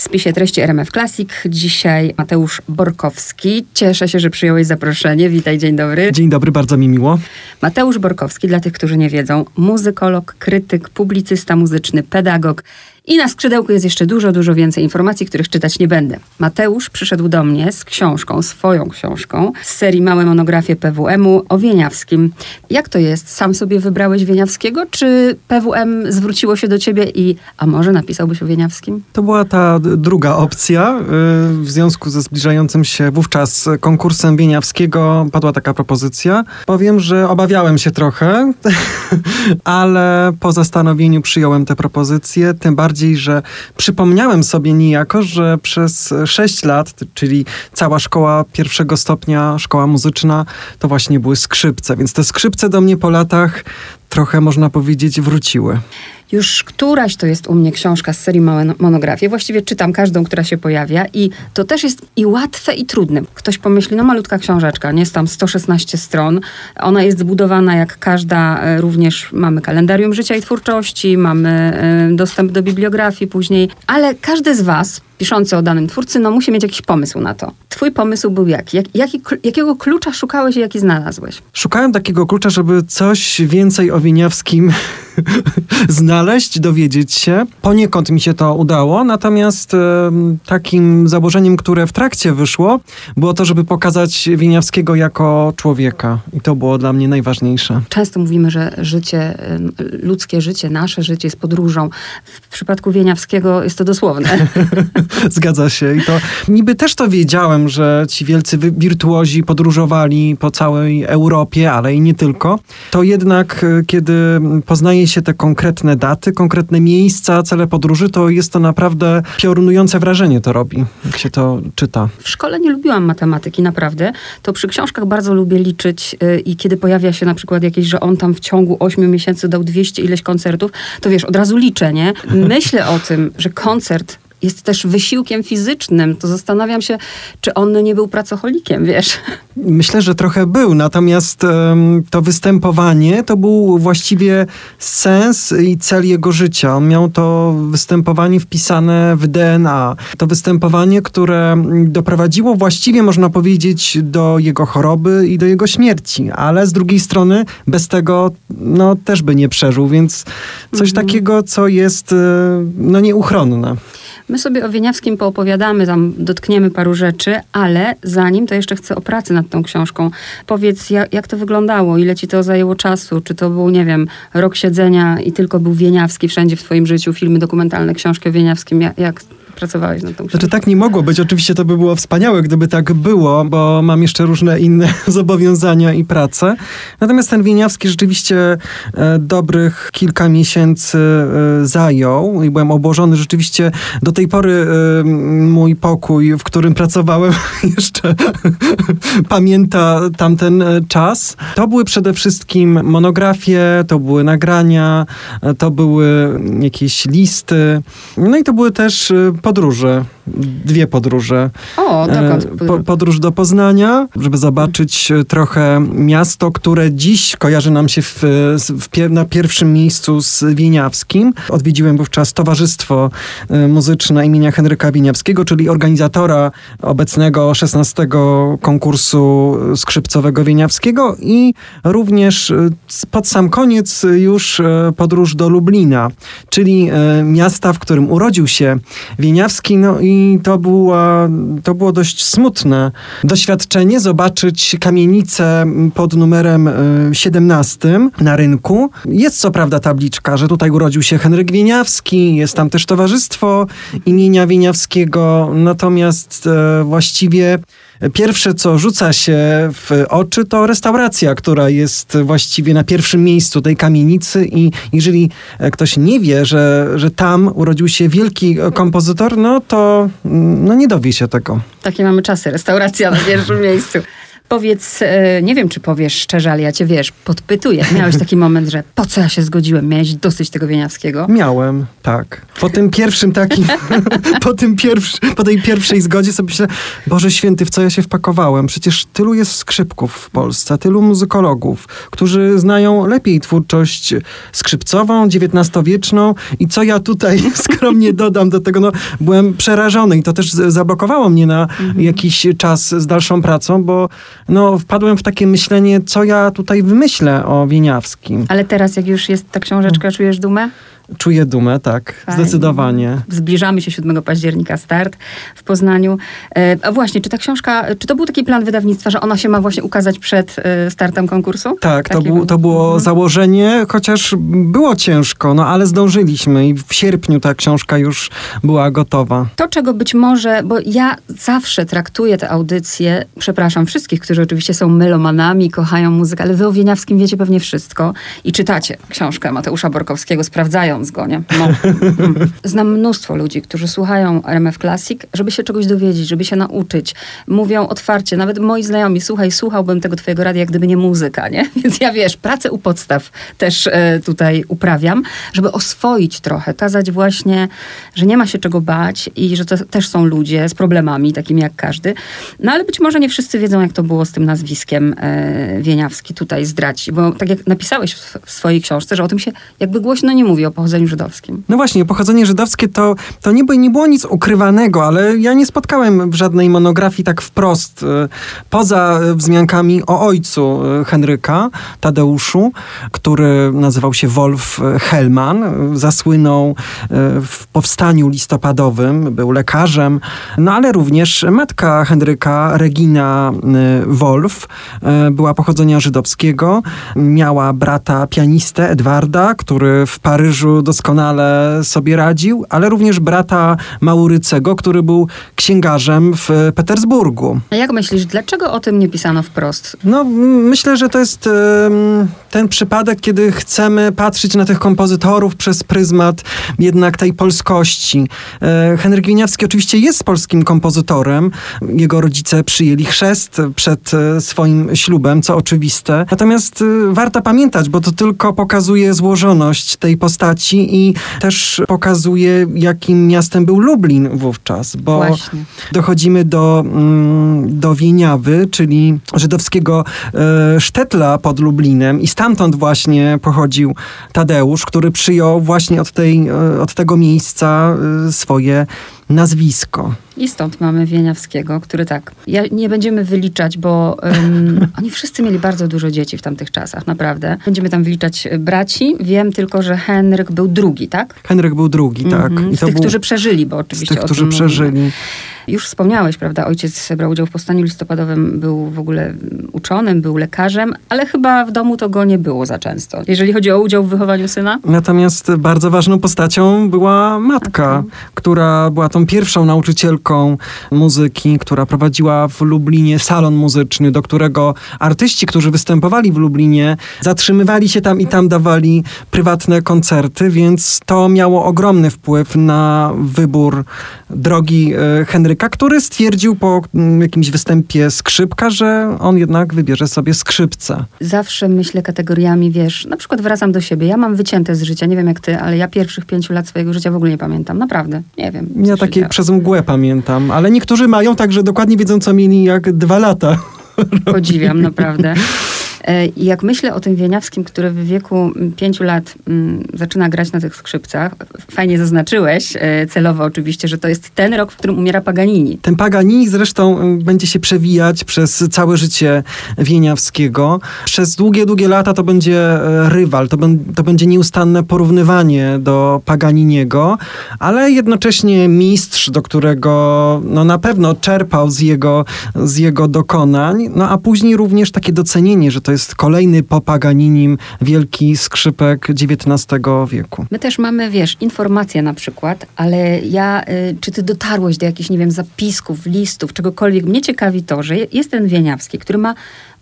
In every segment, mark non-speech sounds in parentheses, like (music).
w spisie treści RMF Classic. Dzisiaj Mateusz Borkowski. Cieszę się, że przyjąłeś zaproszenie. Witaj, dzień dobry. Dzień dobry, bardzo mi miło. Mateusz Borkowski, dla tych, którzy nie wiedzą, muzykolog, krytyk, publicysta muzyczny, pedagog. I na skrzydełku jest jeszcze dużo, dużo więcej informacji, których czytać nie będę. Mateusz przyszedł do mnie z książką, swoją książką, z serii Małe monografie PWM-u o Wieniawskim. Jak to jest? Sam sobie wybrałeś Wieniawskiego, czy PWM zwróciło się do ciebie i a może napisałbyś o Wieniawskim? To była ta druga opcja. Y, w związku ze zbliżającym się wówczas konkursem Wieniawskiego padła taka propozycja. Powiem, że obawiałem się trochę, (laughs) ale po zastanowieniu przyjąłem tę propozycję, tym bardziej bardziej, że przypomniałem sobie niejako, że przez 6 lat, czyli cała szkoła pierwszego stopnia, szkoła muzyczna, to właśnie były skrzypce. Więc te skrzypce do mnie po latach trochę, można powiedzieć, wróciły. Już któraś to jest u mnie książka z serii Małe Monografie. Właściwie czytam każdą, która się pojawia i to też jest i łatwe, i trudne. Ktoś pomyśli, no malutka książeczka, nie jest tam 116 stron. Ona jest zbudowana jak każda, e, również mamy kalendarium życia i twórczości, mamy e, dostęp do bibliografii później, ale każdy z was piszący o danym twórcy, no musi mieć jakiś pomysł na to. Twój pomysł był jaki? Jak, jaki jakiego klucza szukałeś i jaki znalazłeś? Szukałem takiego klucza, żeby coś więcej o Wieniawskim (laughs) znaleźć, dowiedzieć się. Poniekąd mi się to udało, natomiast takim założeniem, które w trakcie wyszło, było to, żeby pokazać Wieniawskiego jako człowieka. I to było dla mnie najważniejsze. Często mówimy, że życie, ludzkie życie, nasze życie jest podróżą. W przypadku Wieniawskiego jest to dosłowne. (laughs) Zgadza się. I to niby też to wiedziałem, że ci wielcy wirtuozi podróżowali po całej Europie, ale i nie tylko. To jednak, e, kiedy poznaje się te konkretne daty, konkretne miejsca, cele podróży, to jest to naprawdę piorunujące wrażenie to robi, jak się to czyta. W szkole nie lubiłam matematyki, naprawdę. To przy książkach bardzo lubię liczyć yy, i kiedy pojawia się na przykład jakieś, że on tam w ciągu 8 miesięcy dał 200 ileś koncertów, to wiesz, od razu liczę, nie? Myślę o tym, że koncert jest też wysiłkiem fizycznym, to zastanawiam się, czy on nie był pracocholikiem, wiesz. Myślę, że trochę był, natomiast um, to występowanie to był właściwie sens i cel jego życia. On miał to występowanie wpisane w DNA. To występowanie, które doprowadziło właściwie, można powiedzieć, do jego choroby i do jego śmierci, ale z drugiej strony bez tego no, też by nie przeżył, więc coś mhm. takiego, co jest e, no, nieuchronne. My sobie o Wieniawskim poopowiadamy, tam dotkniemy paru rzeczy, ale zanim to jeszcze chcę o pracy nad tą książką. Powiedz, jak, jak to wyglądało? Ile ci to zajęło czasu? Czy to był, nie wiem, rok siedzenia i tylko był Wieniawski wszędzie w twoim życiu, filmy dokumentalne, książki o Wieniawskim? Jak, jak pracowałeś nad tą książką? Znaczy tak nie mogło być. Oczywiście to by było wspaniałe, gdyby tak było, bo mam jeszcze różne inne (laughs) zobowiązania i pracę. Natomiast ten Wieniawski rzeczywiście e, dobrych kilka miesięcy e, zajął i byłem obłożony rzeczywiście do tej pory e, mój pokój, w którym pracowałem (laughs) jeszcze (laughs) pamięta tamten czas. To były przede wszystkim monografie, to były nagrania, to były jakieś listy, no i to były też podróże dwie podróże. O, dokąd? E, podróż do Poznania, żeby zobaczyć e, trochę miasto, które dziś kojarzy nam się w, w, na pierwszym miejscu z Wieniawskim. Odwiedziłem wówczas Towarzystwo e, Muzyczne imienia Henryka Wieniawskiego, czyli organizatora obecnego 16 konkursu skrzypcowego Wieniawskiego i również pod sam koniec już podróż do Lublina, czyli miasta, w którym urodził się Wieniawski, no i i to, było, to było dość smutne doświadczenie zobaczyć kamienicę pod numerem 17 y, na rynku. Jest co prawda tabliczka, że tutaj urodził się Henryk Wieniawski, jest tam też towarzystwo imienia Wieniawskiego, natomiast e, właściwie Pierwsze, co rzuca się w oczy, to restauracja, która jest właściwie na pierwszym miejscu tej kamienicy i jeżeli ktoś nie wie, że, że tam urodził się wielki kompozytor, no to no nie dowie się tego. Takie mamy czasy, restauracja na pierwszym miejscu. Powiedz, e, nie wiem, czy powiesz szczerze, ale ja cię, wiesz, podpytuję. Miałeś taki moment, że po co ja się zgodziłem? Miałeś dosyć tego Wieniawskiego? Miałem, tak. Po tym pierwszym takim, (laughs) po, tym pierwszy, po tej pierwszej zgodzie sobie myślę, Boże Święty, w co ja się wpakowałem? Przecież tylu jest skrzypków w Polsce, tylu muzykologów, którzy znają lepiej twórczość skrzypcową, XIX-wieczną i co ja tutaj (laughs) skromnie dodam do tego, no byłem przerażony i to też zablokowało mnie na mhm. jakiś czas z dalszą pracą, bo no, wpadłem w takie myślenie, co ja tutaj wymyślę o Wieniawskim. Ale teraz, jak już jest ta książeczka, czujesz dumę? Czuję dumę, tak, Fajnie. zdecydowanie. Zbliżamy się 7 października, start w Poznaniu. E, a właśnie, czy ta książka, czy to był taki plan wydawnictwa, że ona się ma właśnie ukazać przed e, startem konkursu? Tak, to, był, to było mhm. założenie, chociaż było ciężko, no ale zdążyliśmy i w sierpniu ta książka już była gotowa. To, czego być może, bo ja zawsze traktuję te audycje, przepraszam wszystkich, którzy oczywiście są melomanami, kochają muzykę, ale wy o Wieniawskim wiecie pewnie wszystko i czytacie książkę Mateusza Borkowskiego, sprawdzają ksiądz go, nie? No. (laughs) Znam mnóstwo ludzi, którzy słuchają RMF Classic, żeby się czegoś dowiedzieć, żeby się nauczyć. Mówią otwarcie, nawet moi znajomi, słuchaj, słuchałbym tego twojego radia, jak gdyby nie muzyka, nie? (laughs) Więc ja, wiesz, pracę u podstaw też e, tutaj uprawiam, żeby oswoić trochę, kazać właśnie, że nie ma się czego bać i że to też są ludzie z problemami, takimi jak każdy. No ale być może nie wszyscy wiedzą, jak to było z tym nazwiskiem e, Wieniawski tutaj zdraci, bo tak jak napisałeś w, w swojej książce, że o tym się jakby głośno nie mówi o pochodzeniu żydowskim. No właśnie, pochodzenie żydowskie to, to nie, nie było nic ukrywanego, ale ja nie spotkałem w żadnej monografii tak wprost, e, poza wzmiankami o ojcu e, Henryka, Tadeuszu, który nazywał się Wolf Hellman, zasłynął w powstaniu listopadowym, był lekarzem, no ale również matka Henryka, Regina Wolf, była pochodzenia żydowskiego, miała brata pianistę Edwarda, który w Paryżu doskonale sobie radził, ale również brata Maurycego, który był księgarzem w Petersburgu. A jak myślisz, dlaczego o tym nie pisano wprost? No, myślę, że to jest ten przypadek, kiedy chcemy patrzeć na tych kompozytorów przez pryzmat jednak tej polskości. E, Henryk Wieniawski oczywiście jest polskim kompozytorem. Jego rodzice przyjęli chrzest przed e, swoim ślubem, co oczywiste. Natomiast e, warto pamiętać, bo to tylko pokazuje złożoność tej postaci i też pokazuje, jakim miastem był Lublin wówczas, bo Właśnie. dochodzimy do, mm, do Wieniawy, czyli żydowskiego e, sztetla pod Lublinem i stamtąd właśnie pochodził Tadeusz, który przyjął właśnie od, tej, e, od tego miejsca e, swoje nazwisko. I stąd mamy Wieniawskiego, który tak, ja nie będziemy wyliczać, bo um, (laughs) oni wszyscy mieli bardzo dużo dzieci w tamtych czasach, naprawdę. Będziemy tam wyliczać braci. Wiem tylko, że Henryk był drugi, tak? Henryk był drugi, tak. Mm -hmm. Z tych, był... którzy przeżyli, bo oczywiście Z tych, którzy przeżyli. Mówimy. Już wspomniałeś, prawda? Ojciec brał udział w powstaniu listopadowym, był w ogóle uczonym, był lekarzem, ale chyba w domu to go nie było za często. Jeżeli chodzi o udział w wychowaniu syna? Natomiast bardzo ważną postacią była matka, okay. która była tą pierwszą nauczycielką muzyki, która prowadziła w Lublinie salon muzyczny, do którego artyści, którzy występowali w Lublinie, zatrzymywali się tam i tam dawali prywatne koncerty, więc to miało ogromny wpływ na wybór drogi e, Henryka, który stwierdził po mm, jakimś występie skrzypka, że on jednak wybierze sobie skrzypca. Zawsze myślę kategoriami, wiesz, na przykład wracam do siebie, ja mam wycięte z życia, nie wiem jak ty, ale ja pierwszych pięciu lat swojego życia w ogóle nie pamiętam, naprawdę, nie wiem. Ja takie przez mgłę pamiętam, ale niektórzy mają tak, że dokładnie wiedzą, co mieli jak dwa lata. Podziwiam, naprawdę. (laughs) E, I jak myślę o tym Wieniawskim, który w wieku pięciu lat mm, zaczyna grać na tych skrzypcach, fajnie zaznaczyłeś, e, celowo oczywiście, że to jest ten rok, w którym umiera Paganini. Ten Paganini zresztą będzie się przewijać przez całe życie Wieniawskiego. Przez długie, długie lata to będzie e, rywal, to, to będzie nieustanne porównywanie do Paganiniego, ale jednocześnie mistrz, do którego no, na pewno czerpał z jego, z jego dokonań, no a później również takie docenienie, że to to jest kolejny po Paganinim wielki skrzypek XIX wieku. My też mamy, wiesz, informacje na przykład, ale ja, y, czy ty dotarłeś do jakichś, nie wiem, zapisków, listów, czegokolwiek? Mnie ciekawi to, że jest ten Wieniawski, który ma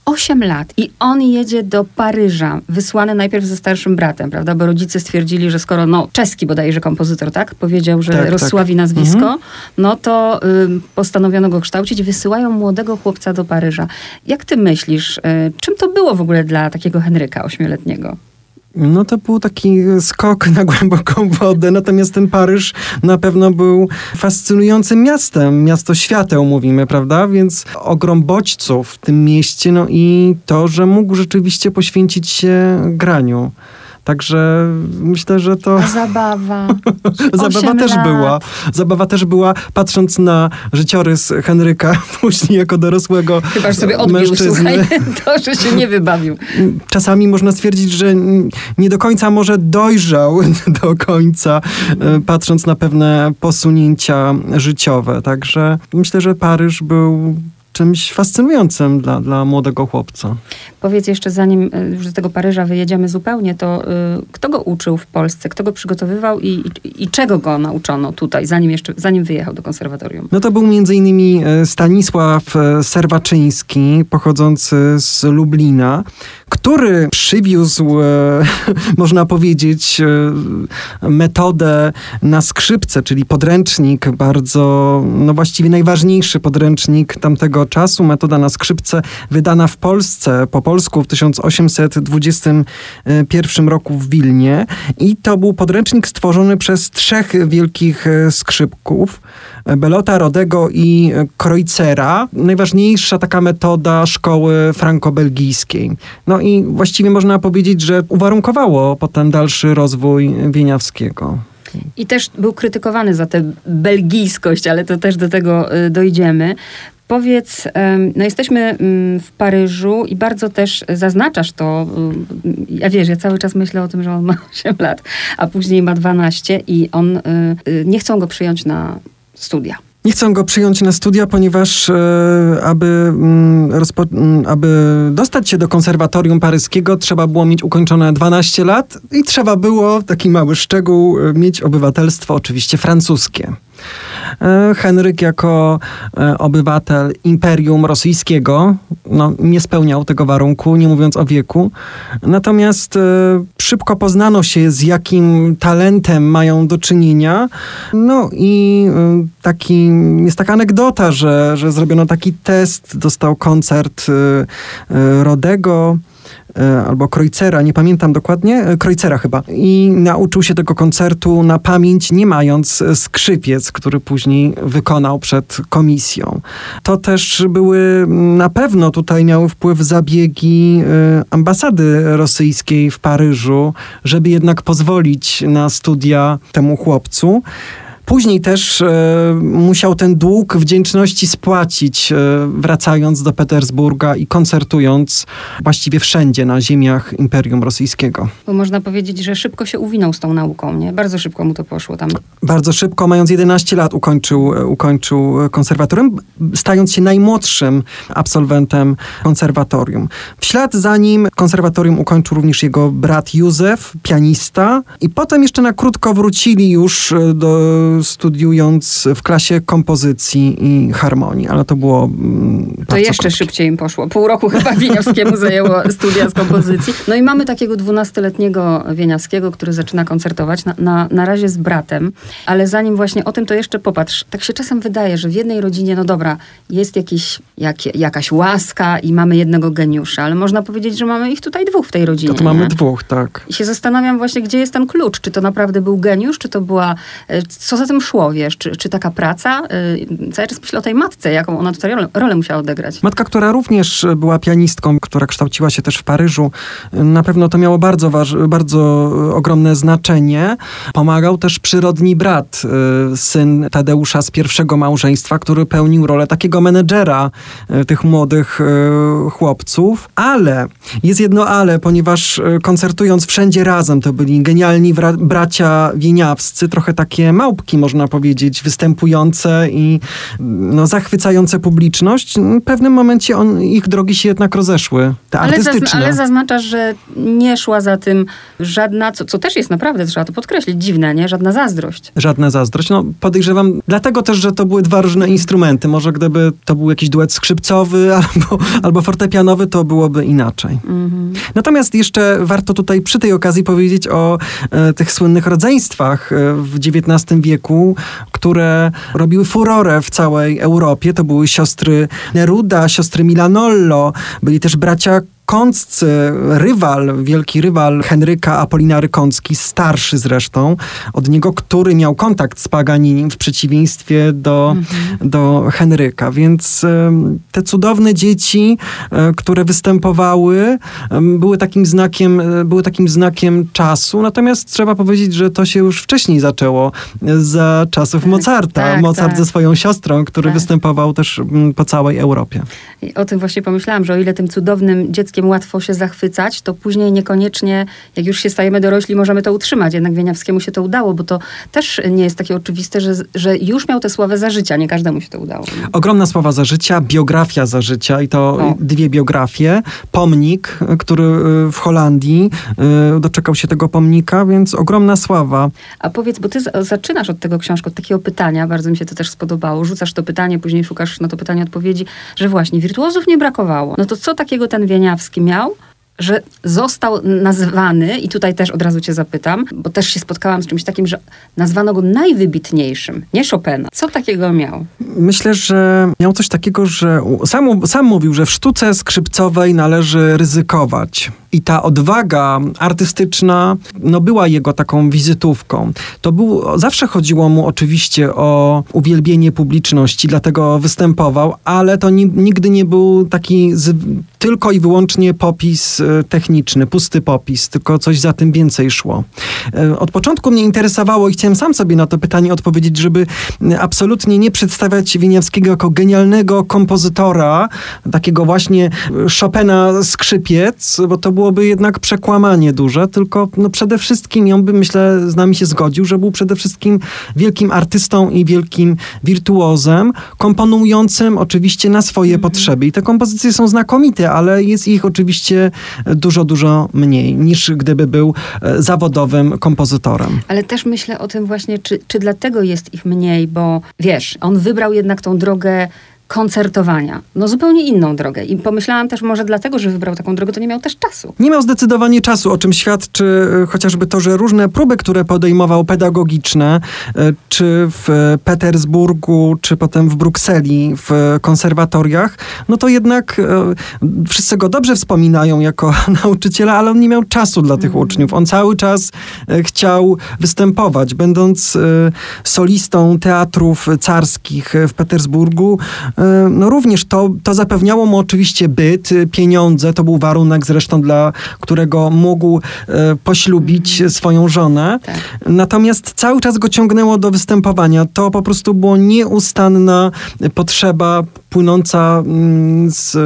8 lat i on jedzie do Paryża, wysłany najpierw ze starszym bratem, prawda? Bo rodzice stwierdzili, że skoro, no, czeski bodajże kompozytor, tak? Powiedział, że Tak, rozsławi tak. nazwisko, Mhm. no to ym, postanowiono go kształcić. Wysyłają młodego chłopca do Paryża. Jak ty myślisz, y, czym to było w ogóle dla takiego Henryka ośmioletniego? No to był taki skok na głęboką wodę, natomiast ten Paryż na pewno był fascynującym miastem, miasto świateł mówimy, prawda? Więc ogrom bodźców w tym mieście, no i to, że mógł rzeczywiście poświęcić się graniu. Także myślę, że to A zabawa. (laughs) zabawa też lat. była. Zabawa też była, patrząc na życiorys Henryka, (laughs) później jako dorosłego Chyba, że sobie odbił, mężczyzny. słuchaj, (laughs) to, że się nie wybawił. czasami można stwierdzić, że nie do końca może dojrzał do końca, e, patrząc na pewne posunięcia życiowe. Także myślę, że Paryż był czymś fascynującym dla, dla młodego chłopca. Powiedz jeszcze, zanim y, już do tego Paryża wyjedziemy zupełnie, to y, kto go uczył w Polsce? Kto go przygotowywał i, i, i czego go nauczono tutaj, zanim jeszcze, zanim wyjechał do konserwatorium? No to był między innymi e, Stanisław e, Serwaczyński, pochodzący z Lublina, który przywiózł, e, (laughs) można powiedzieć, e, metodę na skrzypce, czyli podręcznik, bardzo, no właściwie najważniejszy podręcznik tamtego czasu, metoda na skrzypce, wydana w Polsce, po polsku w 1821 roku w Wilnie. I to był podręcznik stworzony przez trzech wielkich e, skrzypków. Belota, Rodego i Kreuzera. Najważniejsza taka metoda szkoły franko-belgijskiej. No i właściwie można powiedzieć, że uwarunkowało potem dalszy rozwój Wieniawskiego. I też był krytykowany za tę belgijskość, ale to też do tego dojdziemy. Powiedz, no jesteśmy mm, w Paryżu i bardzo też zaznaczasz to. y, Ja wiesz, ja cały czas myślę o tym, że on ma (laughs) 8 lat, a później ma 12 i on y, y, nie chcą go przyjąć na studia. Nie chcą go przyjąć na studia, ponieważ e, aby, mm, mm, aby dostać się do konserwatorium paryskiego, trzeba było mieć ukończone 12 lat i trzeba było, taki mały szczegół, mieć obywatelstwo oczywiście francuskie. E, Henryk jako e, obywatel Imperium Rosyjskiego no, nie spełniał tego warunku, nie mówiąc o wieku. Natomiast e, szybko poznano się, z jakim talentem mają do czynienia. No i taki, jest taka anegdota, że, że zrobiono taki test, dostał koncert Rodego albo Kreuzera, nie pamiętam dokładnie, Kreuzera chyba. I nauczył się tego koncertu na pamięć, nie mając skrzypiec, który później wykonał przed komisją. To też były, na pewno tutaj miały wpływ zabiegi e, ambasady rosyjskiej w Paryżu, żeby jednak pozwolić na studia temu chłopcu. Później też e, musiał ten dług wdzięczności spłacić, e, wracając do Petersburga i koncertując właściwie wszędzie na ziemiach Imperium Rosyjskiego. Bo można powiedzieć, że szybko się uwinął z tą nauką, nie? Bardzo szybko mu to poszło tam. Bardzo szybko, mając 11 lat, ukończył, e, ukończył e, konserwatorium, stając się najmłodszym absolwentem konserwatorium. W ślad za nim konserwatorium ukończył również jego brat Józef, pianista, i potem jeszcze na krótko wrócili już e, do, studiując w klasie kompozycji i harmonii, ale to było mm, To jeszcze krótkie. szybciej im poszło. Pół roku chyba (laughs) Wieniawskiemu zajęło studia z kompozycji. No i mamy takiego dwunastoletniego Wieniawskiego, który zaczyna koncertować na, na, na razie z bratem, ale zanim właśnie o tym, to jeszcze popatrz. Tak się czasem wydaje, że w jednej rodzinie, no dobra, jest jakiś, jak, jakaś łaska i mamy jednego geniusza, ale można powiedzieć, że mamy ich tutaj dwóch w tej rodzinie. To, to mamy nie? dwóch, tak. I się zastanawiam właśnie, gdzie jest ten klucz. Czy to naprawdę był geniusz, czy to była... e, Co za tym szło, wiesz? Czy, czy taka praca? E, Cały czas myślę o tej matce, jaką ona tutaj rolę, rolę musiała odegrać. Matka, która również była pianistką, która kształciła się też w Paryżu, na pewno to miało bardzo, bardzo ogromne znaczenie. Pomagał też przyrodni brat, y, syn Tadeusza z pierwszego małżeństwa, który pełnił rolę takiego menedżera y, tych młodych y, chłopców. Ale, jest jedno ale, ponieważ y, koncertując wszędzie razem, to byli genialni bracia wieniawscy, trochę takie małpki spadki, można powiedzieć, występujące i no, zachwycające publiczność, w pewnym momencie on, ich drogi się jednak rozeszły, te ale artystyczne. Zazn- ale zaznaczasz, że nie szła za tym żadna, co, co też jest naprawdę, trzeba to podkreślić, dziwne, nie? Żadna zazdrość. Żadna zazdrość. No podejrzewam, dlatego też, że to były dwa różne instrumenty. Może gdyby to był jakiś duet skrzypcowy (laughs) albo, albo fortepianowy, to byłoby inaczej. Mhm. Natomiast jeszcze warto tutaj przy tej okazji powiedzieć o e, tych słynnych rodzeństwach e, w XIX wieku, które robiły furorę w całej Europie. To były siostry Neruda, siostry Milanollo, byli też bracia Kąccy, rywal, wielki rywal Henryka Apolinary Kącki, starszy zresztą od niego, który miał kontakt z Paganinim w przeciwieństwie do, Mhm. do Henryka. Więc em, te cudowne dzieci, e, które występowały, były takim znakiem, e, były takim znakiem czasu. Natomiast trzeba powiedzieć, że to się już wcześniej zaczęło e, za czasów Tak, Mozarta. tak, Mozart tak. ze swoją siostrą, który Tak. występował też mm, po całej Europie. I o tym właśnie pomyślałam, że o ile tym cudownym dzieckiem łatwo się zachwycać, to później niekoniecznie, jak już się stajemy dorośli, możemy to utrzymać. Jednak Wieniawskiemu się to udało, bo to też nie jest takie oczywiste, że, że już miał tę sławę za życia. Nie każdemu się to udało. Ogromna sława za życia, biografia za życia i to O. dwie biografie. Pomnik, który y, w Holandii y, doczekał się tego pomnika, więc ogromna sława. A powiedz, bo ty zaczynasz od tego książki, od takiego pytania, bardzo mi się to też spodobało. Rzucasz to pytanie, później szukasz na to pytanie odpowiedzi, że właśnie wirtuozów nie brakowało. No to co takiego ten Wieniawski miał? Że został nazwany, i tutaj też od razu cię zapytam, bo też się spotkałam z czymś takim, że nazwano go najwybitniejszym, nie Chopina. Co takiego miał? Myślę, że miał coś takiego, że sam, sam mówił, że w sztuce skrzypcowej należy ryzykować. I ta odwaga artystyczna no, była jego taką wizytówką. To był, zawsze chodziło mu oczywiście o uwielbienie publiczności, dlatego występował, ale to ni, nigdy nie był taki z, tylko i wyłącznie popis e, techniczny, pusty popis, tylko coś za tym więcej szło. E, Od początku mnie interesowało i chciałem sam sobie na to pytanie odpowiedzieć, żeby absolutnie nie przedstawiać Wieniawskiego jako genialnego kompozytora, takiego właśnie e, Chopina skrzypiec, bo to byłoby jednak przekłamanie duże, tylko no przede wszystkim, i on by myślę z nami się zgodził, że był przede wszystkim wielkim artystą i wielkim wirtuozem, komponującym oczywiście na swoje potrzeby. I te kompozycje są znakomite, ale jest ich oczywiście dużo, dużo mniej niż gdyby był e, zawodowym kompozytorem. Ale też myślę o tym właśnie, czy, czy dlatego jest ich mniej, bo wiesz, on wybrał jednak tą drogę koncertowania. No zupełnie inną drogę. I pomyślałam też może dlatego, że wybrał taką drogę, to nie miał też czasu. Nie miał zdecydowanie czasu, o czym świadczy e, chociażby to, że różne próby, które podejmował pedagogiczne, e, czy w Petersburgu, czy potem w Brukseli, w konserwatoriach, no to jednak e, wszyscy go dobrze wspominają jako (laughs) nauczyciela, ale on nie miał czasu dla tych uczniów. On cały czas chciał występować. Będąc solistą teatrów carskich w Petersburgu, no również to, to zapewniało mu oczywiście byt, e, pieniądze. To był warunek zresztą, dla którego mógł e, poślubić swoją żonę. Tak. Natomiast cały czas go ciągnęło do występowania. To po prostu było nieustanna potrzeba płynąca mm, z,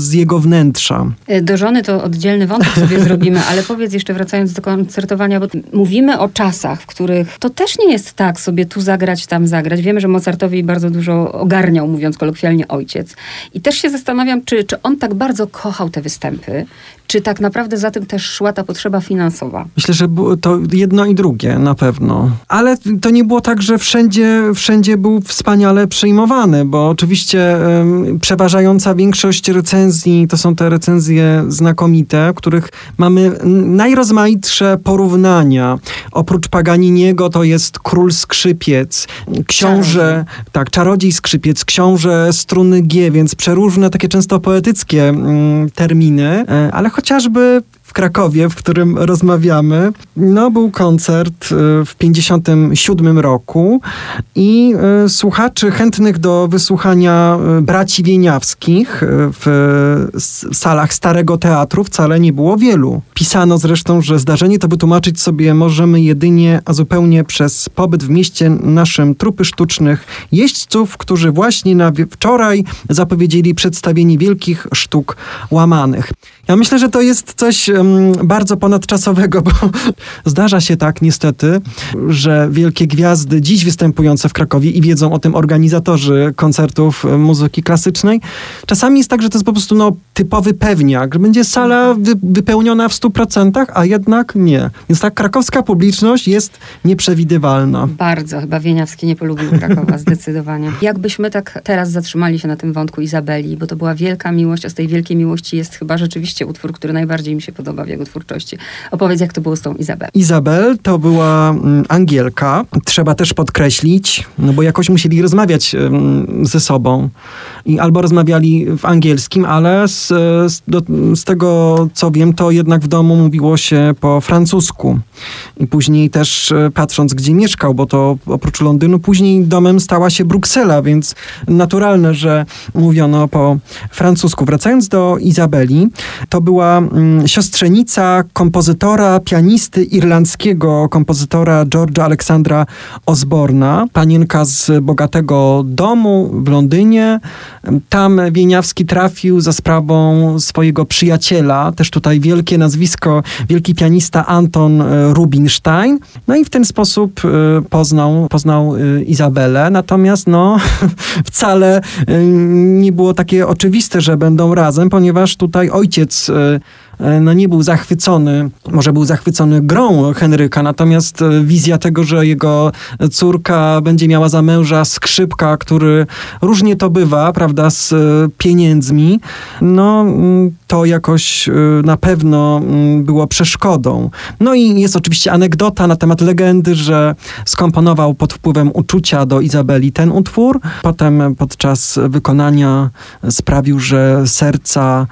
z jego wnętrza. E, Do żony to oddzielny wątek sobie (laughs) zrobimy, ale powiedz jeszcze wracając do koncertowania, bo mówimy o czasach, w których to też nie jest tak sobie tu zagrać, tam zagrać. Wiemy, że Mozartowi bardzo dużo ogarniał, mówiąc kolokwialnie, ojciec. I też się zastanawiam, czy, czy on tak bardzo kochał te występy, czy tak naprawdę za tym też szła ta potrzeba finansowa. Myślę, że to jedno i drugie na pewno. Ale to nie było tak, że wszędzie, wszędzie był wspaniale przyjmowany, bo oczywiście przeważająca większość recenzji to są te recenzje znakomite, w których mamy najrozmaitsze porównania. Oprócz Paganiniego to jest Król Skrzypiec, książę, tak, Czarodziej Skrzypiec, książę struny G, więc przeróżne takie często poetyckie mm, terminy, e, ale chociażby w Krakowie, w którym rozmawiamy, no był koncert e, w 57 roku i e, słuchaczy chętnych do wysłuchania e, braci Wieniawskich w salach Starego Teatru wcale nie było wielu. Pisano zresztą, że zdarzenie to wytłumaczyć sobie możemy jedynie, a zupełnie przez pobyt w mieście naszym trupy sztucznych jeźdźców, którzy właśnie na wczoraj zapowiedzieli przedstawienie wielkich sztuk łamanych. Ja myślę, że to jest coś bardzo ponadczasowego, (laughs) bo zdarza się tak niestety, że wielkie gwiazdy dziś występujące w Krakowie i wiedzą o tym organizatorzy koncertów muzyki klasycznej. Czasami jest tak, że to jest po prostu no, typowy pewniak, że będzie sala wy, wypełniona w 100%, a jednak nie. Więc ta krakowska publiczność jest nieprzewidywalna. Bardzo. Chyba Wieniawski nie polubił Krakowa, (laughs) zdecydowanie. Jakbyśmy tak teraz zatrzymali się na tym wątku Izabeli, bo to była wielka miłość, a z tej wielkiej miłości jest chyba rzeczywiście utwór, który najbardziej mi się podoba w jego twórczości. Opowiedz, jak to było z tą Izabelą. Izabel to była mm, Angielka. Trzeba też podkreślić, no bo jakoś musieli rozmawiać ze sobą. I albo rozmawiali w angielskim, ale z, z, do, z tego, co wiem, to jednak w domu mówiło się po francusku. I później też e, patrząc, gdzie mieszkał, bo to oprócz Londynu, później domem stała się Bruksela, więc naturalne, że mówiono po francusku. Wracając do Izabeli, to była mm, siostrzenica kompozytora, pianisty irlandzkiego kompozytora George'a Aleksandra Osborna, panienka z bogatego domu w Londynie. Tam Wieniawski trafił za sprawą swojego przyjaciela, też tutaj wielkie nazwisko, wielki pianista Anton e, Rubinstein. No i w ten sposób e, poznał, poznał e, Izabelę. Natomiast no, (laughs) wcale nie było takie oczywiste, że będą razem, ponieważ tutaj ojciec no nie był zachwycony, może był zachwycony grą Henryka, natomiast e, wizja tego, że jego córka będzie miała za męża skrzypka, który różnie to bywa, prawda, z e, pieniędzmi, no mm, to jakoś na pewno mm, było przeszkodą. No i jest oczywiście anegdota na temat legendy, że skomponował pod wpływem uczucia do Izabeli ten utwór. Potem podczas wykonania sprawił, że serca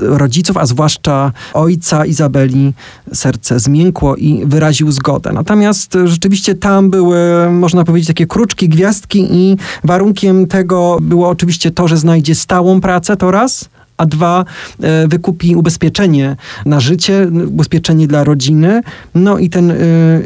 rodziców, a zwłaszcza ojca Izabeli, serce zmiękło i wyraził zgodę. Natomiast rzeczywiście tam były, można powiedzieć, takie kruczki, gwiazdki i warunkiem tego było oczywiście to, że znajdzie stałą pracę, to raz, a dwa e, wykupi ubezpieczenie na życie, ubezpieczenie dla rodziny. No i ten, e,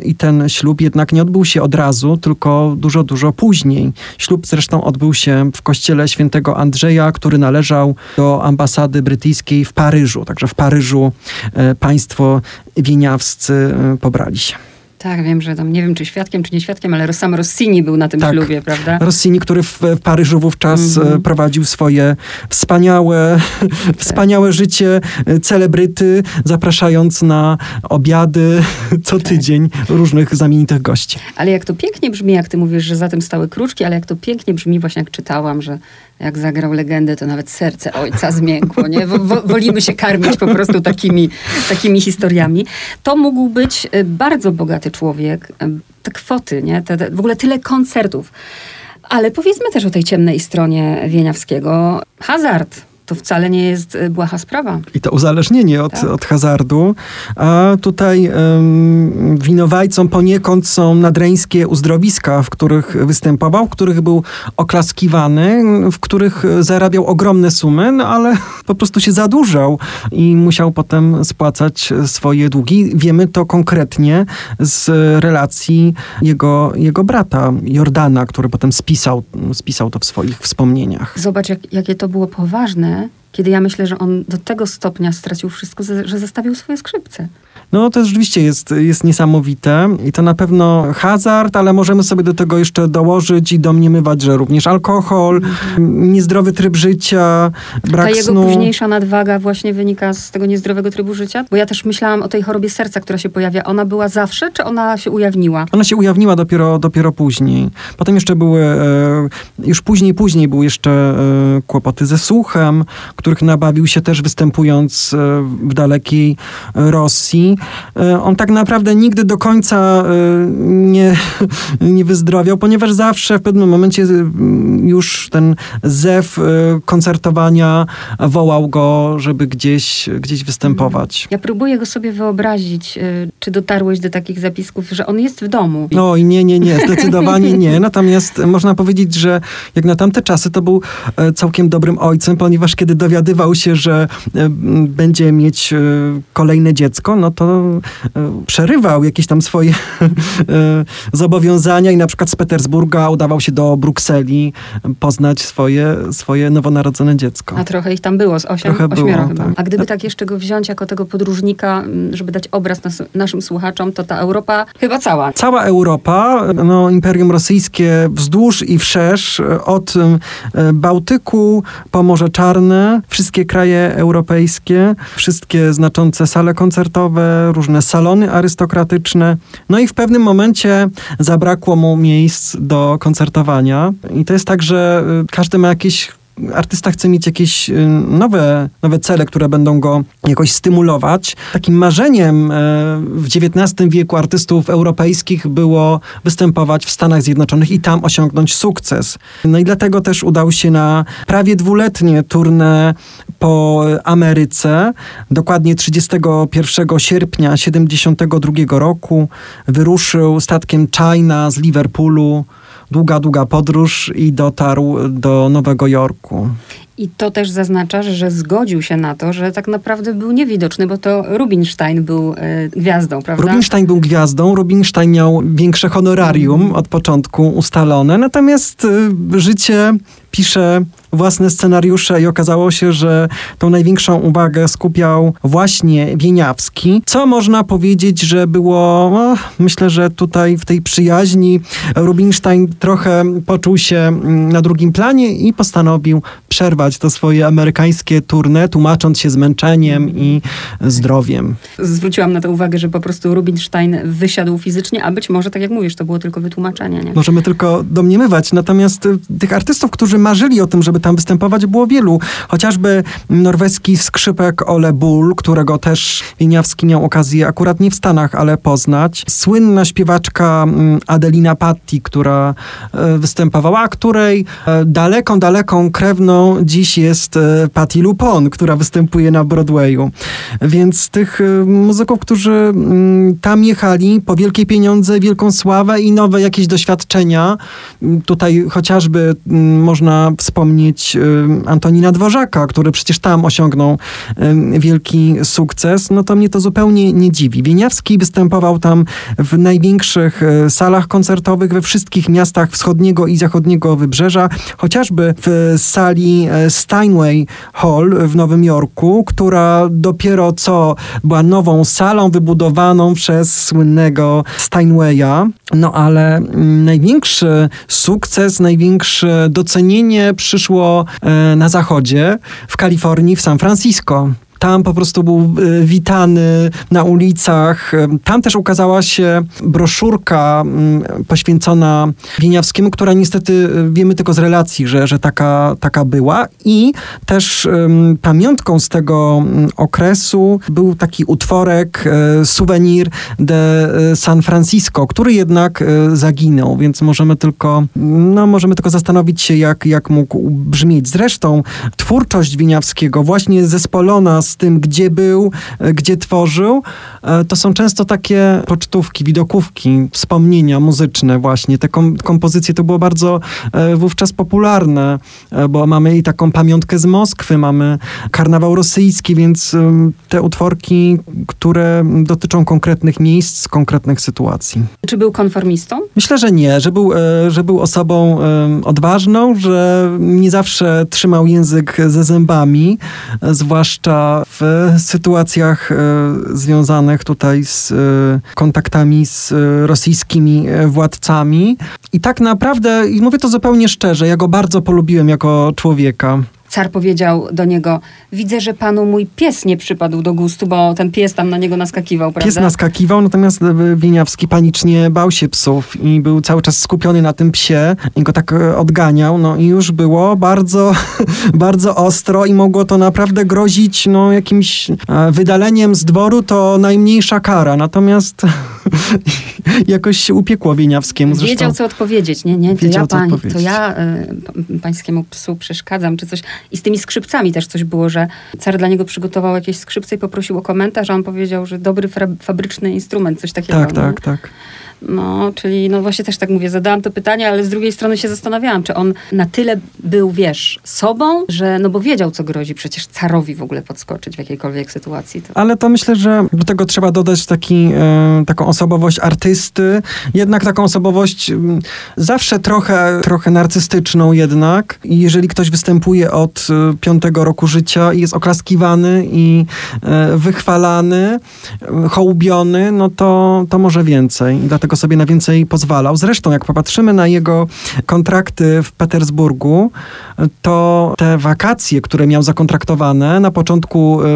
i ten ślub jednak nie odbył się od razu, tylko dużo, dużo później. Ślub zresztą odbył się w kościele świętego Andrzeja, który należał do ambasady brytyjskiej w Paryżu. Także w Paryżu e, państwo wieniawscy pobrali się. Tak, wiem, że tam nie wiem, czy świadkiem, czy nie świadkiem, ale sam Rossini był na tym tak. ślubie, prawda? Rossini, który w, Paryżu wówczas mm -hmm. prowadził swoje wspaniałe, tak. (laughs) wspaniałe życie e, celebryty, zapraszając na obiady (laughs) co tak. tydzień różnych znamienitych gości. Ale jak to pięknie brzmi, jak ty mówisz, że za tym stały kruczki, ale jak to pięknie brzmi, właśnie jak czytałam, że jak zagrał legendę, to nawet serce ojca zmiękło, nie? wolimy się karmić po prostu takimi, takimi historiami. To mógł być y, bardzo bogaty człowiek. Y, te kwoty, nie? Te, te, w ogóle tyle koncertów. Ale powiedzmy też o tej ciemnej stronie Wieniawskiego. Hazard to wcale nie jest y, błaha sprawa. I to uzależnienie od, tak. od hazardu. A tutaj um, winowajcą poniekąd są nadreńskie uzdrowiska, w których występował, w których był oklaskiwany, w których zarabiał ogromne sumy, no ale (laughs) po prostu się zadłużał i musiał potem spłacać swoje długi. Wiemy to konkretnie z relacji jego, jego brata Jordana, który potem spisał, spisał to w swoich wspomnieniach. Zobacz, jak, jakie to było poważne kiedy ja myślę, że on do tego stopnia stracił wszystko, że zostawił swoje skrzypce. No to rzeczywiście jest, jest niesamowite i to na pewno hazard, ale możemy sobie do tego jeszcze dołożyć i domniemywać, że również alkohol, mhm. niezdrowy tryb życia, brak Ta jego snu. późniejsza nadwaga właśnie wynika z tego niezdrowego trybu życia? Bo ja też myślałam o tej chorobie serca, która się pojawia. Ona była zawsze, czy ona się ujawniła? Ona się ujawniła dopiero, dopiero później. Potem jeszcze były, e, już później, później były jeszcze e, kłopoty ze słuchem, których nabawił się też występując e, w dalekiej Rosji. E, on tak naprawdę nigdy do końca e, nie, (laughs) nie wyzdrowiał, ponieważ zawsze w pewnym momencie już ten zew koncertowania wołał go, żeby gdzieś, gdzieś występować. Ja próbuję go sobie wyobrazić, czy dotarłeś do takich zapisków, że on jest w domu. No i nie, nie, nie, zdecydowanie (laughs) nie. Natomiast można powiedzieć, że jak na tamte czasy to był całkiem dobrym ojcem, ponieważ kiedy dowiedział dowiadywał się, że będzie mieć kolejne dziecko, no to przerywał jakieś tam swoje (laughs) zobowiązania i na przykład z Petersburga udawał się do Brukseli poznać swoje, swoje nowonarodzone dziecko. A trochę ich tam było, z osiem, Trochę ośmioro było, chyba. tak. A gdyby tak jeszcze go wziąć jako tego podróżnika, żeby dać obraz nas, naszym słuchaczom, to ta Europa chyba cała. Cała Europa, no, Imperium Rosyjskie wzdłuż i wszerz, od e, Bałtyku po Morze Czarne, wszystkie kraje europejskie, wszystkie znaczące sale koncertowe, różne salony arystokratyczne. No i w pewnym momencie zabrakło mu miejsc do koncertowania. I to jest tak, że y, każdy ma jakieś artysta chce mieć jakieś y, nowe, nowe cele, które będą go jakoś stymulować. Takim marzeniem e, w XIX wieku artystów europejskich było występować w Stanach Zjednoczonych i tam osiągnąć sukces. No i dlatego też udał się na prawie dwuletnie turnę po Ameryce. Dokładnie 31 sierpnia 72 roku wyruszył statkiem China z Liverpoolu długa, długa podróż i dotarł do Nowego Jorku. I to też zaznacza, że zgodził się na to, że tak naprawdę był niewidoczny, bo to Rubinstein był e, gwiazdą, prawda? Rubinstein był gwiazdą, Rubinstein miał większe honorarium od początku ustalone, natomiast y, życie pisze własne scenariusze i okazało się, że tą największą uwagę skupiał właśnie Wieniawski, co można powiedzieć, że było, no, myślę, że tutaj w tej przyjaźni Rubinstein trochę poczuł się mm, na drugim planie i postanowił przerwać to swoje amerykańskie tournée, tłumacząc się zmęczeniem i zdrowiem. Zwróciłam na to uwagę, że po prostu Rubinstein wysiadł fizycznie, a być może, tak jak mówisz, to było tylko wytłumaczenie, nie? Możemy tylko domniemywać. Natomiast y, tych artystów, którzy marzyli o tym, żeby tam występować, było wielu. Chociażby norweski skrzypek Ole Bull, którego też Wieniawski miał okazję akurat nie w Stanach, ale poznać. Słynna śpiewaczka mm, Adelina Patti, która e, występowała, a której e, daleką, daleką krewną dziś jest e, Patti LuPone, która występuje na Broadwayu. Więc tych muzyków, którzy mm, tam jechali po wielkie pieniądze, wielką sławę i nowe jakieś doświadczenia. Mm, Tutaj chociażby mm, można wspomnieć y, Antonina Dworzaka, który przecież tam osiągnął y, wielki sukces, no to mnie to zupełnie nie dziwi. Wieniawski występował tam w największych y, salach koncertowych we wszystkich miastach wschodniego i zachodniego wybrzeża, chociażby w sali e, Steinway Hall w Nowym Jorku, która dopiero co była nową salą wybudowaną przez słynnego Steinwaya. No ale mm, największy sukces, największe docenienie przyszło e, na zachodzie, w Kalifornii, w San Francisco. Tam po prostu był e, witany na ulicach. E, Tam też ukazała się broszurka mm, poświęcona Wieniawskiemu, która niestety e, wiemy tylko z relacji, że, że taka, taka była. I też pamiątką z tego mm, okresu był taki utworek, Souvenir de San Francisco, który jednak zaginął, więc możemy tylko, no, możemy tylko zastanowić się, jak, jak mógł brzmieć. Zresztą twórczość Winiawskiego, właśnie zespolona z tym, gdzie był, e, gdzie tworzył, e, to są często takie pocztówki, widokówki, wspomnienia muzyczne właśnie. Te kom kompozycje to było bardzo e, wówczas popularne, bo mamy i taką pamiątkę z Moskwy, mamy karnawał rosyjski, więc te utworki, które dotyczą konkretnych miejsc, konkretnych sytuacji. Czy był konformistą? Myślę, że nie, że był, że był osobą odważną, że nie zawsze trzymał język ze zębami, e, w sytuacjach e, związanych tutaj z e, kontaktami z e, rosyjskimi władcami. I tak naprawdę, i mówię to zupełnie szczerze, ja go bardzo polubiłem jako człowieka. Car powiedział do niego, widzę, że panu mój pies nie przypadł do gustu, bo ten pies tam na niego naskakiwał, prawda? Pies naskakiwał, natomiast e, Wieniawski panicznie bał się psów i był cały czas skupiony na tym psie i go tak e, odganiał, no i już było bardzo, (laughs) bardzo ostro i mogło to naprawdę grozić no, jakimś e, wydaleniem z dworu, to najmniejsza kara. Natomiast (laughs) jakoś się upiekło Wieniawskiemu. Zresztą Wiedział, co odpowiedzieć. Nie, nie, to Wiedział, ja, pań, to ja y, pańskiemu psu przeszkadzam, czy coś. I z tymi skrzypcami też coś było, że car dla niego przygotował jakieś skrzypce i poprosił o komentarz, a on powiedział, że dobry fabryczny instrument, coś takiego. tak, nie? tak, tak. No, czyli no właśnie też tak mówię, zadałam to pytanie, ale z drugiej strony się zastanawiałam, czy on na tyle był, wiesz, sobą, że no bo wiedział, co grozi przecież carowi w ogóle podskoczyć w jakiejkolwiek sytuacji. To... Ale to myślę, że do tego trzeba dodać taki, e, taką osobowość artysty, jednak taką osobowość zawsze trochę, trochę narcystyczną jednak. I jeżeli ktoś występuje od e, piątego roku życia i jest oklaskiwany i e, wychwalany, hołubiony, no to, to może więcej. I dlatego sobie na więcej pozwalał. Zresztą, jak popatrzymy na jego kontrakty w Petersburgu, to te wakacje, które miał zakontraktowane, na początku e,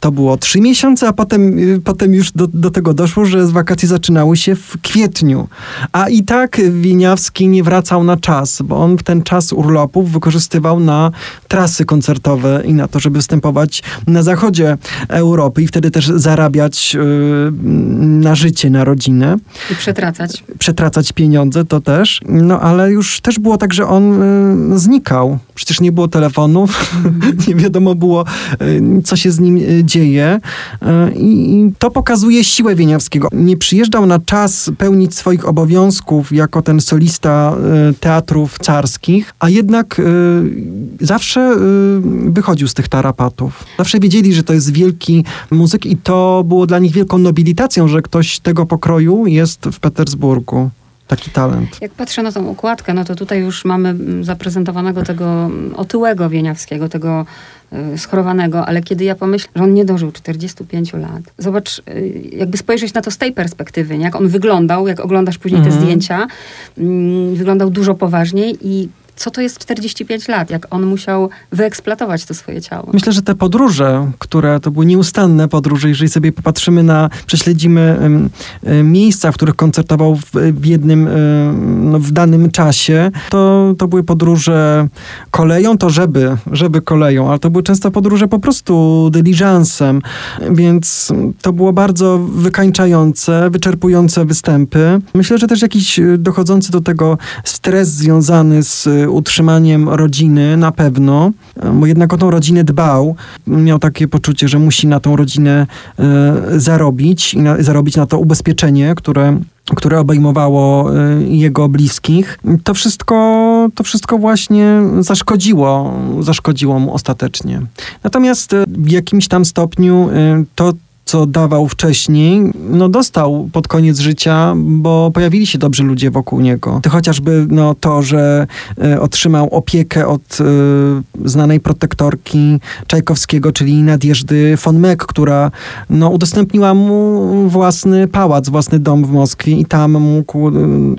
to było trzy miesiące, a potem, y, potem już do, do tego doszło, że z wakacji zaczynały się w kwietniu. A i tak Winiawski nie wracał na czas, bo on ten czas urlopów wykorzystywał na trasy koncertowe i na to, żeby występować na zachodzie Europy i wtedy też zarabiać y, na życie, na rodzinę przetracać. przetracać pieniądze, to też. No ale już też było tak, że on y, znikał. Przecież nie było telefonów, (laughs) nie wiadomo było, y, co się z nim y, dzieje. Y, I to pokazuje siłę Wieniawskiego. Nie przyjeżdżał na czas pełnić swoich obowiązków jako ten solista y, teatrów carskich, a jednak zawsze wychodził z tych tarapatów. Zawsze wiedzieli, że to jest wielki muzyk i to było dla nich wielką nobilitacją, że ktoś tego pokroju jest w Petersburgu. Taki talent. Jak patrzę na tą układkę, no to tutaj już mamy mm, zaprezentowanego tego mm, otyłego Wieniawskiego, tego y, schorowanego, ale kiedy ja pomyślę, że on nie dożył 45 lat. Zobacz, y, jakby spojrzeć na to z tej perspektywy, nie? jak on wyglądał, jak oglądasz później te Mhm. zdjęcia, mm, wyglądał dużo poważniej i co to jest 45 lat, jak on musiał wyeksploatować to swoje ciało. Myślę, że te podróże, które to były nieustanne podróże, jeżeli sobie popatrzymy na, prześledzimy miejsca, w których koncertował w, w jednym, no, w danym czasie, to, to były podróże koleją, to żeby, żeby koleją, ale to były często podróże po prostu dyliżansem, więc to było bardzo wykańczające, wyczerpujące występy. Myślę, że też jakiś dochodzący do tego stres związany z utrzymaniem rodziny na pewno, bo jednak o tą rodzinę dbał. Miał takie poczucie, że musi na tą rodzinę e, zarobić i na, zarobić na to ubezpieczenie, które które obejmowało e, jego bliskich. To wszystko, to wszystko właśnie zaszkodziło, zaszkodziło mu ostatecznie. Natomiast e, w jakimś tam stopniu to, co dawał wcześniej, no dostał pod koniec życia, bo pojawili się dobrzy ludzie wokół niego. To chociażby no, to, że e, otrzymał opiekę od e, znanej protektorki Czajkowskiego, czyli Nadjeżdy von Meck, która no, udostępniła mu własny pałac, własny dom w Moskwie i tam mógł e,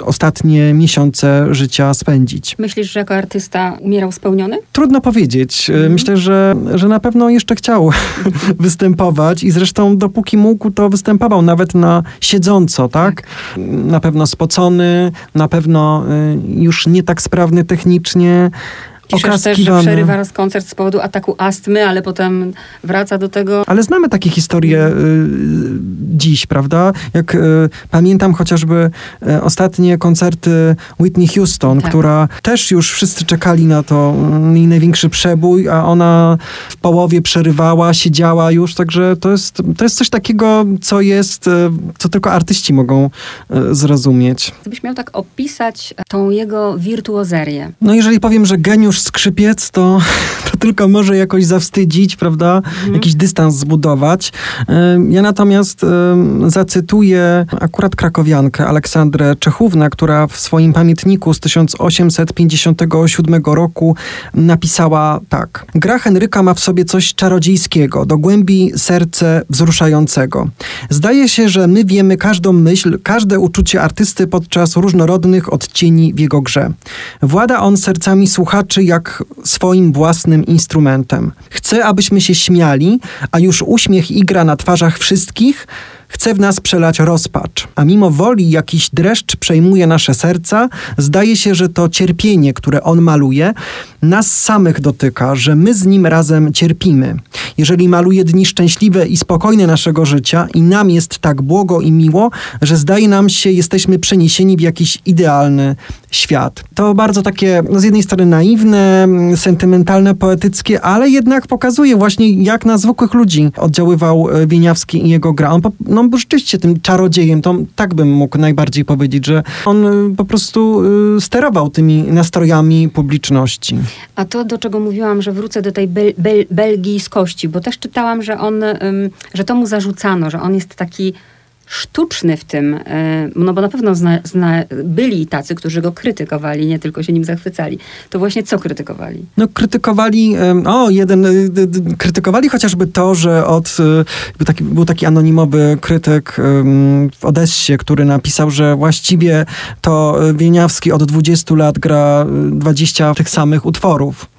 ostatnie miesiące życia spędzić. Myślisz, że jako artysta umierał spełniony? Trudno powiedzieć. Mhm. Myślę, że, że na pewno jeszcze chciał (laughs) występować i zresztą dopóki mógł, to występował nawet na siedząco, tak? Na pewno spocony, na pewno y, już nie tak sprawny technicznie. Piszesz też, że przerywa raz koncert z powodu ataku astmy, ale potem wraca do tego. Ale znamy takie historie y, dziś, prawda? Jak y, pamiętam chociażby y, ostatnie koncerty Whitney Houston, Tak. która też już wszyscy czekali na to, y, jej największy przebój, a ona w połowie przerywała, siedziała już, także to jest, to jest coś takiego, co jest, y, co tylko artyści mogą y, zrozumieć. Gdybyś miał tak opisać tą jego wirtuozerię. No jeżeli powiem, że geniusz skrzypiec, to, tylko może jakoś zawstydzić, prawda? Jakiś dystans zbudować. Ja natomiast zacytuję akurat krakowiankę Aleksandrę Czechównę, która w swoim pamiętniku z 1857 roku napisała tak. Gra Henryka ma w sobie coś czarodziejskiego, do głębi serce wzruszającego. Zdaje się, że my wiemy każdą myśl, każde uczucie artysty podczas różnorodnych odcieni w jego grze. Włada on sercami słuchaczy jak swoim własnym instrumentem. Chce, abyśmy się śmiali, a już uśmiech igra na twarzach wszystkich, chce w nas przelać rozpacz, a mimo woli jakiś dreszcz przejmuje nasze serca, zdaje się, że to cierpienie, które on maluje, nas samych dotyka, że my z nim razem cierpimy. Jeżeli maluje dni szczęśliwe i spokojne naszego życia i nam jest tak błogo i miło, że zdaje nam się, jesteśmy przeniesieni w jakiś idealny świat. To bardzo takie, no z jednej strony naiwne, sentymentalne, poetyckie, ale jednak pokazuje właśnie, jak na zwykłych ludzi oddziaływał e, Wieniawski i jego gra. On po, no, był rzeczywiście tym czarodziejem, to tak bym mógł najbardziej powiedzieć, że on e, po prostu y, sterował tymi nastrojami publiczności. A to, do czego mówiłam, że wrócę do tej bel, bel, belgijskości, bo też czytałam, że on, że to mu zarzucano, że on jest taki sztuczny w tym, no bo na pewno zna, zna, byli tacy, którzy go krytykowali, nie tylko się nim zachwycali. To właśnie co krytykowali? No krytykowali, o jeden, krytykowali chociażby to, że od, był taki, był taki anonimowy krytyk w Odessie, który napisał, że właściwie to Wieniawski od 20 lat gra 20 tych samych utworów.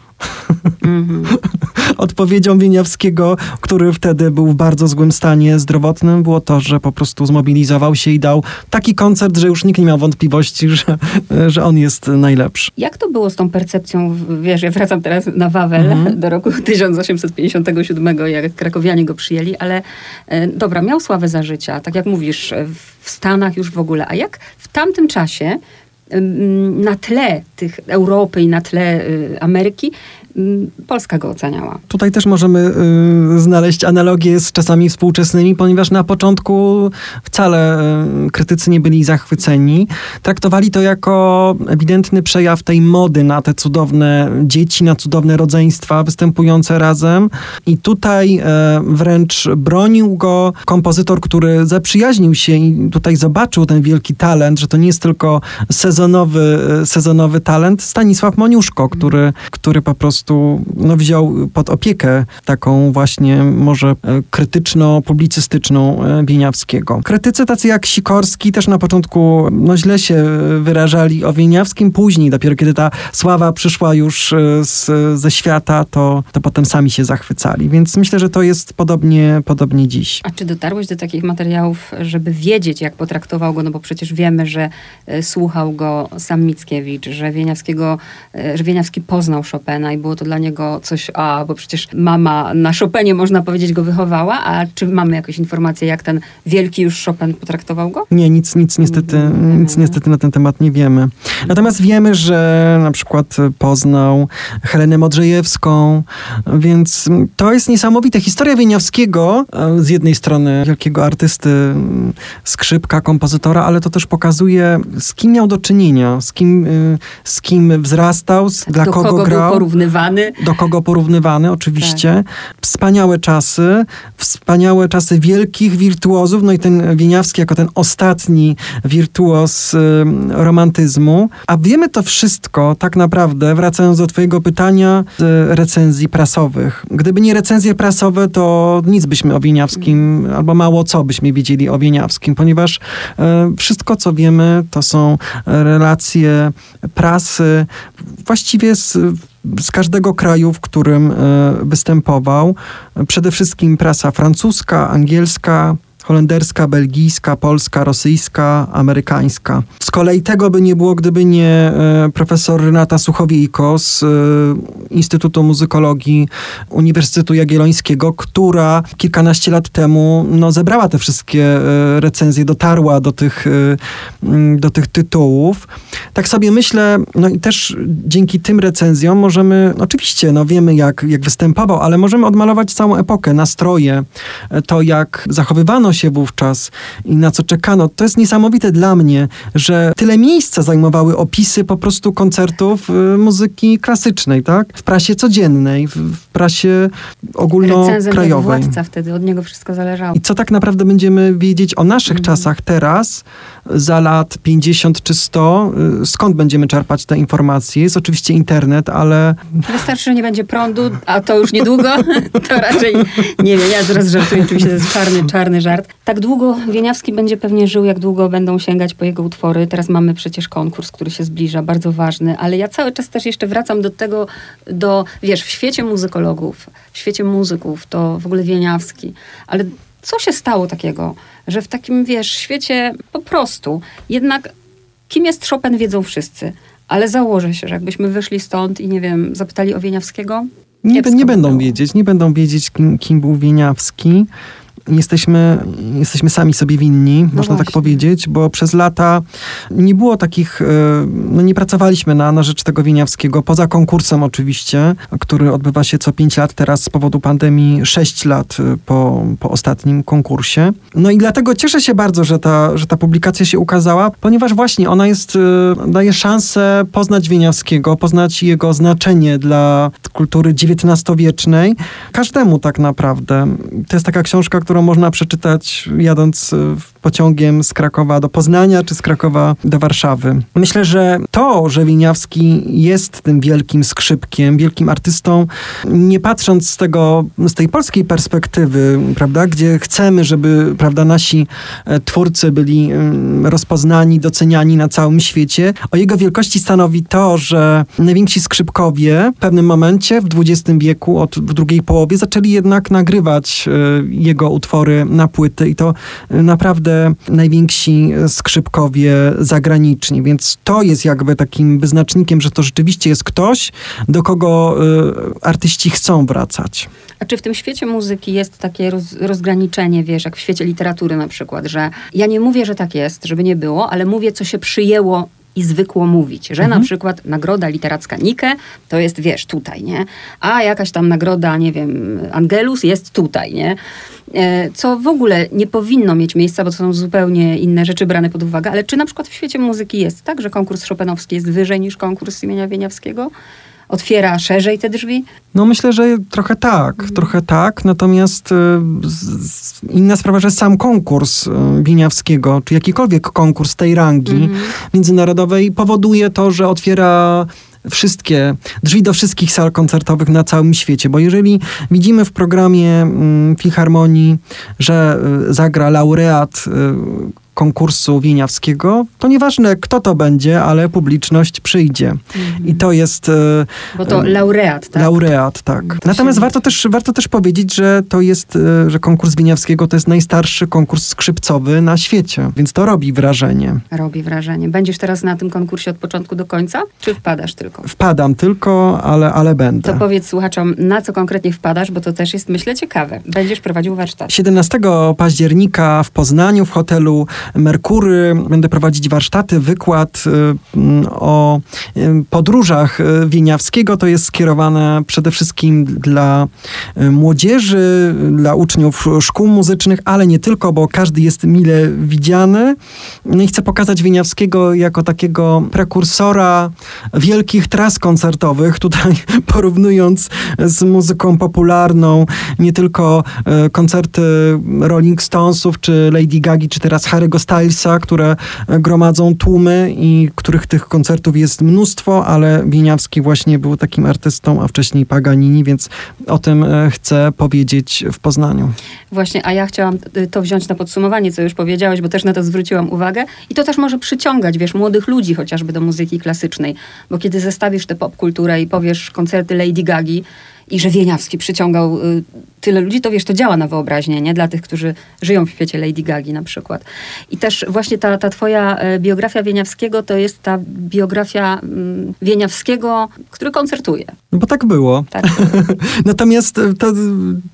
(laughs) Odpowiedzią Wieniawskiego, który wtedy był w bardzo złym stanie zdrowotnym, było to, że po prostu zmobilizował się i dał taki koncert, że już nikt nie miał wątpliwości, że, że on jest najlepszy. Jak to było z tą percepcją? Wiesz, ja wracam teraz na Wawel mm-hmm. do roku (laughs) 1857, jak krakowianie go przyjęli, ale e, dobra, miał sławę za życia, tak jak mówisz, w Stanach już w ogóle. A jak w tamtym czasie na tle tych Europy i na tle y, Ameryki Polska go oceniała. Tutaj też możemy y, znaleźć analogię z czasami współczesnymi, ponieważ na początku wcale y, krytycy nie byli zachwyceni. Traktowali to jako ewidentny przejaw tej mody na te cudowne dzieci, na cudowne rodzeństwa występujące razem. I tutaj y, wręcz bronił go kompozytor, który zaprzyjaźnił się i tutaj zobaczył ten wielki talent, że to nie jest tylko sezonowy, e, sezonowy talent. Stanisław Moniuszko, który, który po prostu prostu no, wziął pod opiekę taką właśnie może e, krytyczno-publicystyczną e, Wieniawskiego. Krytycy tacy jak Sikorski też na początku no, źle się wyrażali o Wieniawskim, później dopiero kiedy ta sława przyszła już e, z, ze świata, to, to potem sami się zachwycali. Więc myślę, że to jest podobnie, podobnie dziś. A czy dotarłeś do takich materiałów, żeby wiedzieć, jak potraktował go? No bo przecież wiemy, że słuchał go sam Mickiewicz, że Wieniawskiego, że Wieniawski poznał Chopina i było było to dla niego coś, a bo przecież mama na Chopinie, można powiedzieć, go wychowała, a czy mamy jakieś informacje, jak ten wielki już Chopin potraktował go? Nie, nic, nic niestety, nic niestety na ten temat nie wiemy. Natomiast wiemy, że na przykład poznał Helenę Modrzejewską, więc to jest niesamowite. Historia Wieniawskiego, z jednej strony wielkiego artysty, skrzypka, kompozytora, ale to też pokazuje, z kim miał do czynienia, z kim, z kim wzrastał, dla do kogo, kogo grał. Był porównywany porównywany. Do kogo porównywany, oczywiście. Tak. Wspaniałe czasy, wspaniałe czasy wielkich wirtuozów, no i ten Wieniawski jako ten ostatni wirtuoz y, romantyzmu. A wiemy to wszystko tak naprawdę, wracając do twojego pytania, z recenzji prasowych. Gdyby nie recenzje prasowe, to nic byśmy o Wieniawskim, albo mało co byśmy wiedzieli o Wieniawskim, ponieważ y, wszystko, co wiemy, to są relacje prasy, właściwie z z każdego kraju, w którym e, występował. Przede wszystkim prasa francuska, angielska, holenderska, belgijska, polska, rosyjska, amerykańska. Z kolei tego by nie było, gdyby nie e, profesor Renata Suchowiejko z e, Instytutu Muzykologii Uniwersytetu Jagiellońskiego, która kilkanaście lat temu no, zebrała te wszystkie e, recenzje, dotarła do tych, do tych tytułów. Tak sobie myślę, no i też dzięki tym recenzjom możemy, oczywiście, no wiemy jak, jak występował, ale możemy odmalować całą epokę, nastroje, to jak zachowywano się wówczas i na co czekano. To jest niesamowite dla mnie, że tyle miejsca zajmowały opisy po prostu koncertów y, muzyki klasycznej, tak? W prasie codziennej, w, w prasie ogólnokrajowej. władca wtedy, od niego wszystko zależało. I co tak naprawdę będziemy wiedzieć o naszych mm. czasach teraz, za lat 50 czy 100, y, skąd będziemy czerpać te informacje? Jest oczywiście internet, ale... Wystarczy, że nie będzie prądu, a to już niedługo, (laughs) to raczej nie wiem, ja zaraz żartuję, oczywiście to jest czarny, czarny żart. Tak długo Wieniawski będzie pewnie żył, jak długo będą sięgać po jego utwory. Teraz mamy przecież konkurs, który się zbliża, bardzo ważny, ale ja cały czas też jeszcze wracam do tego, do, wiesz, w świecie muzykologów, w świecie muzyków, to w ogóle Wieniawski, ale Co się stało takiego, że w takim, wiesz, świecie po prostu jednak kim jest Chopin wiedzą wszyscy, ale założę się, że jakbyśmy wyszli stąd i nie wiem, zapytali o Wieniawskiego, Nie, nie będą wiedzieć, nie będą wiedzieć, kim, kim był Wieniawski. Jesteśmy, jesteśmy sami sobie winni, można tak No właśnie. powiedzieć, bo przez lata nie było takich, e, no nie pracowaliśmy na, na rzecz tego Wieniawskiego, poza konkursem oczywiście, który odbywa się co 5 lat, teraz z powodu pandemii 6 lat e, po, po ostatnim konkursie. No i dlatego cieszę się bardzo, że ta, że ta publikacja się ukazała, ponieważ właśnie ona jest, e, daje szansę poznać Wieniawskiego, poznać jego znaczenie dla kultury XIX-wiecznej. Każdemu tak naprawdę. To jest taka książka, którą można przeczytać jadąc e, pociągiem z Krakowa do Poznania, czy z Krakowa do Warszawy. Myślę, że to, że Winiawski jest tym wielkim skrzypkiem, wielkim artystą, nie patrząc z tego, z tej polskiej perspektywy, prawda, gdzie chcemy, żeby, prawda, nasi e, twórcy byli mm, rozpoznani, doceniani na całym świecie, o jego wielkości stanowi to, że najwięksi skrzypkowie w pewnym momencie w XX wieku, od w drugiej połowie, zaczęli jednak nagrywać e, jego utwory na płyty i to e, naprawdę najwięksi skrzypkowie zagraniczni, więc to jest jakby takim wyznacznikiem, że to rzeczywiście jest ktoś, do kogo e, artyści chcą wracać. A czy w tym świecie muzyki jest takie roz, rozgraniczenie, wiesz, jak w świecie literatury na przykład, że ja nie mówię, że tak jest, żeby nie było, ale mówię, co się przyjęło i zwykło mówić, że na przykład nagroda literacka Nike to jest, wiesz, tutaj, nie? A jakaś tam nagroda, nie wiem, Angelus jest tutaj, nie? E, Co w ogóle nie powinno mieć miejsca, bo to są zupełnie inne rzeczy brane pod uwagę, ale czy na przykład w świecie muzyki jest tak, że konkurs Chopinowski jest wyżej niż konkurs imienia Wieniawskiego? Otwiera szerzej te drzwi? No myślę, że trochę tak, trochę tak, natomiast y, z- inna sprawa, że sam konkurs y, czy jakikolwiek konkurs tej rangi międzynarodowej powoduje to, że otwiera wszystkie, drzwi do wszystkich sal koncertowych na całym świecie, bo jeżeli widzimy w programie mm, Filharmonii, że y, zagra laureat y, konkursu Wieniawskiego, to nieważne kto to będzie, ale publiczność przyjdzie. I to jest... y, Bo to laureat, tak? Laureat, tak. To Natomiast warto też, warto też powiedzieć, że to jest, e, że konkurs Winiawskiego to jest najstarszy konkurs skrzypcowy na świecie, więc to robi wrażenie. Robi wrażenie. Będziesz teraz na tym konkursie od początku do końca, czy wpadasz tylko? Wpadam tylko, ale, ale będę. To powiedz słuchaczom, na co konkretnie wpadasz, bo to też jest, myślę, ciekawe. Będziesz prowadził warsztat. 17 października w Poznaniu w hotelu Merkury będę prowadzić warsztaty, wykład y, o y, podróżach y, Wieniawskiego. To jest skierowane przede wszystkim dla młodzieży, dla uczniów szkół muzycznych, ale nie tylko, bo każdy jest mile widziany. No i chcę pokazać Wieniawskiego jako takiego prekursora wielkich tras koncertowych, tutaj (laughs) porównując z muzyką popularną, nie tylko koncerty Rolling Stonesów, czy Lady Gagi, czy teraz Harry'ego Stylesa, które e, gromadzą tłumy i których tych koncertów jest mnóstwo, ale Wieniawski właśnie był takim artystą, a wcześniej Paganini, więc o tym e, chcę powiedzieć w Poznaniu. Właśnie, a ja chciałam y, to wziąć na podsumowanie, co już powiedziałeś, bo też na to zwróciłam uwagę. I to też może przyciągać, wiesz, młodych ludzi chociażby do muzyki klasycznej. Bo kiedy zestawisz tę popkulturę i powiesz koncerty Lady Gagi i że Wieniawski przyciągał y, tyle ludzi, to wiesz, to działa na wyobraźnię, nie? Dla tych, którzy żyją w świecie Lady Gagi na przykład. I też właśnie ta, ta twoja e, biografia Wieniawskiego to jest ta biografia mm, Wieniawskiego, który koncertuje. No bo tak było. Tak? (laughs) Natomiast to,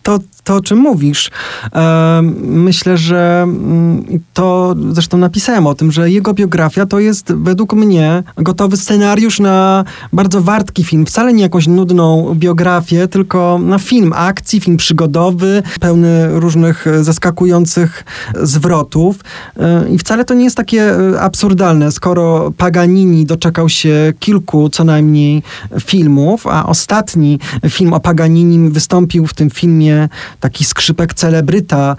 to, to o czym mówisz, e, myślę, że mm, to zresztą napisałem o tym, że jego biografia to jest według mnie gotowy scenariusz na bardzo wartki film. Wcale nie jakąś nudną biografię, tylko na film akcji, film przygodowy, pełny różnych e, zaskakujących zwrotów. E, I wcale to nie jest takie e, absurdalne, skoro Paganini doczekał się kilku co najmniej filmów, a ostatni film o Paganinim wystąpił w tym filmie taki skrzypek celebryta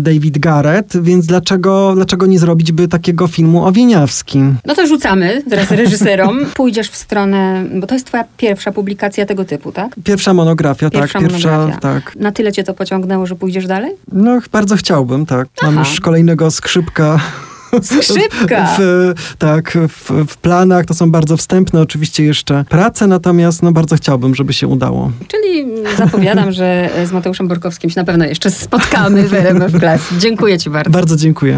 David Garrett, więc dlaczego, dlaczego nie zrobić by takiego filmu o Wieniawskim? No to rzucamy teraz reżyserom. Pójdziesz w stronę, bo to jest twoja pierwsza publikacja tego typu, tak? Pierwsza monografia, Pierwsza tak, pierwsza, monografia. tak. Na tyle cię to pociągnęło, że pójdziesz dalej? No, bardzo chciałbym, tak. Mam Aha. już kolejnego skrzypka Skrzypka! (laughs) W, tak, w, w planach to są bardzo wstępne oczywiście jeszcze prace, natomiast no bardzo chciałbym, żeby się udało. Czyli zapowiadam, że z Mateuszem Borkowskim się na pewno jeszcze spotkamy (laughs) w RMF Class. Dziękuję ci bardzo. Bardzo dziękuję.